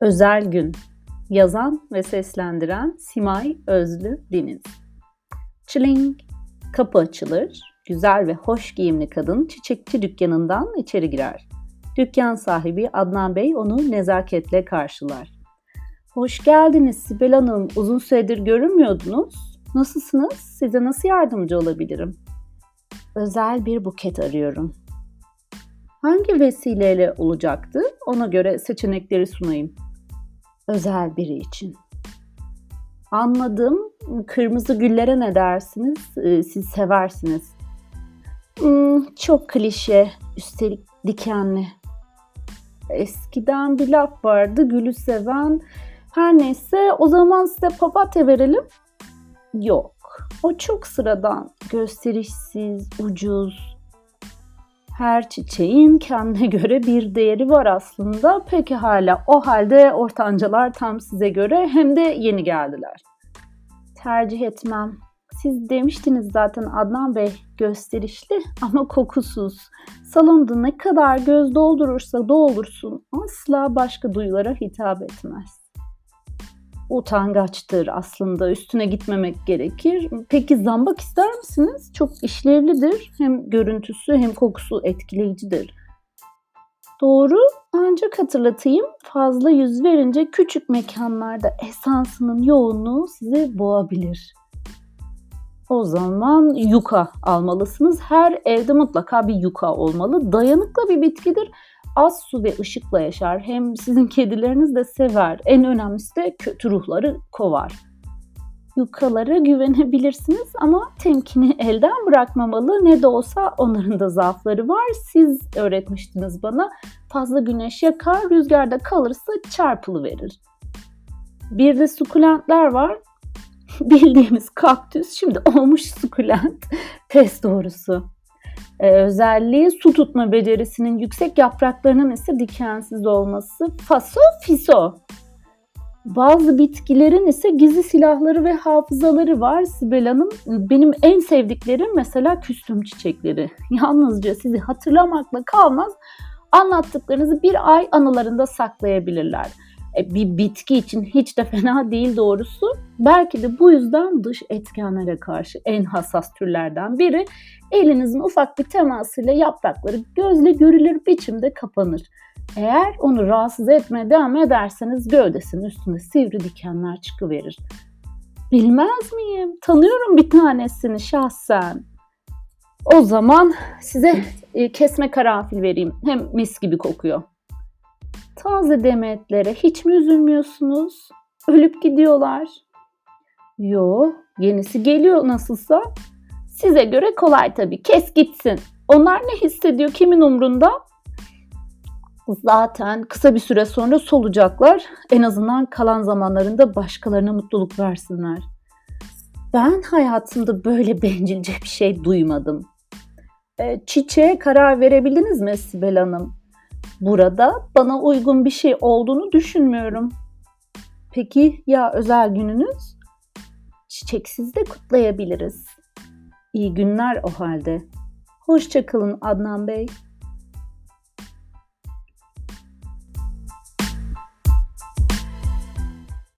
Özel Gün Yazan ve seslendiren Simay Özlü Deniz Çiling Kapı açılır, güzel ve hoş giyimli kadın çiçekçi dükkanından içeri girer. Dükkan sahibi Adnan Bey onu nezaketle karşılar. Hoş geldiniz Sibel Hanım. Uzun süredir görünmüyordunuz. Nasılsınız? Size nasıl yardımcı olabilirim? Özel bir buket arıyorum. Hangi vesileyle olacaktı? Ona göre seçenekleri sunayım. Özel biri için. Anladım. Kırmızı güllere ne dersiniz? Ee, siz seversiniz. Hmm, çok klişe. Üstelik dikenli. Eskiden bir laf vardı. Gülü seven. Her neyse o zaman size papatya verelim. Yok. O çok sıradan. Gösterişsiz, ucuz, her çiçeğin kendine göre bir değeri var aslında. Peki hala o halde ortancalar tam size göre hem de yeni geldiler. Tercih etmem. Siz demiştiniz zaten Adnan Bey gösterişli ama kokusuz. Salonda ne kadar göz doldurursa doldursun asla başka duyulara hitap etmez utangaçtır aslında. Üstüne gitmemek gerekir. Peki zambak ister misiniz? Çok işlevlidir. Hem görüntüsü hem kokusu etkileyicidir. Doğru ancak hatırlatayım fazla yüz verince küçük mekanlarda esansının yoğunluğu sizi boğabilir. O zaman yuka almalısınız. Her evde mutlaka bir yuka olmalı. Dayanıklı bir bitkidir az su ve ışıkla yaşar. Hem sizin kedileriniz de sever. En önemlisi de kötü ruhları kovar. Yukalara güvenebilirsiniz ama temkini elden bırakmamalı. Ne de olsa onların da zaafları var. Siz öğretmiştiniz bana. Fazla güneş yakar, rüzgarda kalırsa çarpılı verir. Bir de sukulentler var. Bildiğimiz kaktüs şimdi olmuş sukulent. Pes doğrusu e, özelliği su tutma becerisinin yüksek yapraklarının ise dikensiz olması. Faso fiso. Bazı bitkilerin ise gizli silahları ve hafızaları var Sibel Hanım. Benim en sevdiklerim mesela küstüm çiçekleri. Yalnızca sizi hatırlamakla kalmaz, anlattıklarınızı bir ay anılarında saklayabilirler. E, bir bitki için hiç de fena değil doğrusu. Belki de bu yüzden dış etkenlere karşı en hassas türlerden biri elinizin ufak bir temasıyla yaprakları gözle görülür biçimde kapanır. Eğer onu rahatsız etmeye devam ederseniz gövdesinin üstünde sivri dikenler çıkıverir. Bilmez miyim? Tanıyorum bir tanesini şahsen. O zaman size e, kesme karanfil vereyim. Hem mis gibi kokuyor. Taze demetlere hiç mi üzülmüyorsunuz? Ölüp gidiyorlar. Yo, yenisi geliyor nasılsa. Size göre kolay tabii. Kes gitsin. Onlar ne hissediyor kimin umrunda? Zaten kısa bir süre sonra solacaklar. En azından kalan zamanlarında başkalarına mutluluk versinler. Ben hayatımda böyle bencilce bir şey duymadım. E, çiçeğe karar verebildiniz mi Sibel Hanım? Burada bana uygun bir şey olduğunu düşünmüyorum. Peki ya özel gününüz? Çiçeksiz de kutlayabiliriz. İyi günler o halde. Hoşçakalın Adnan Bey.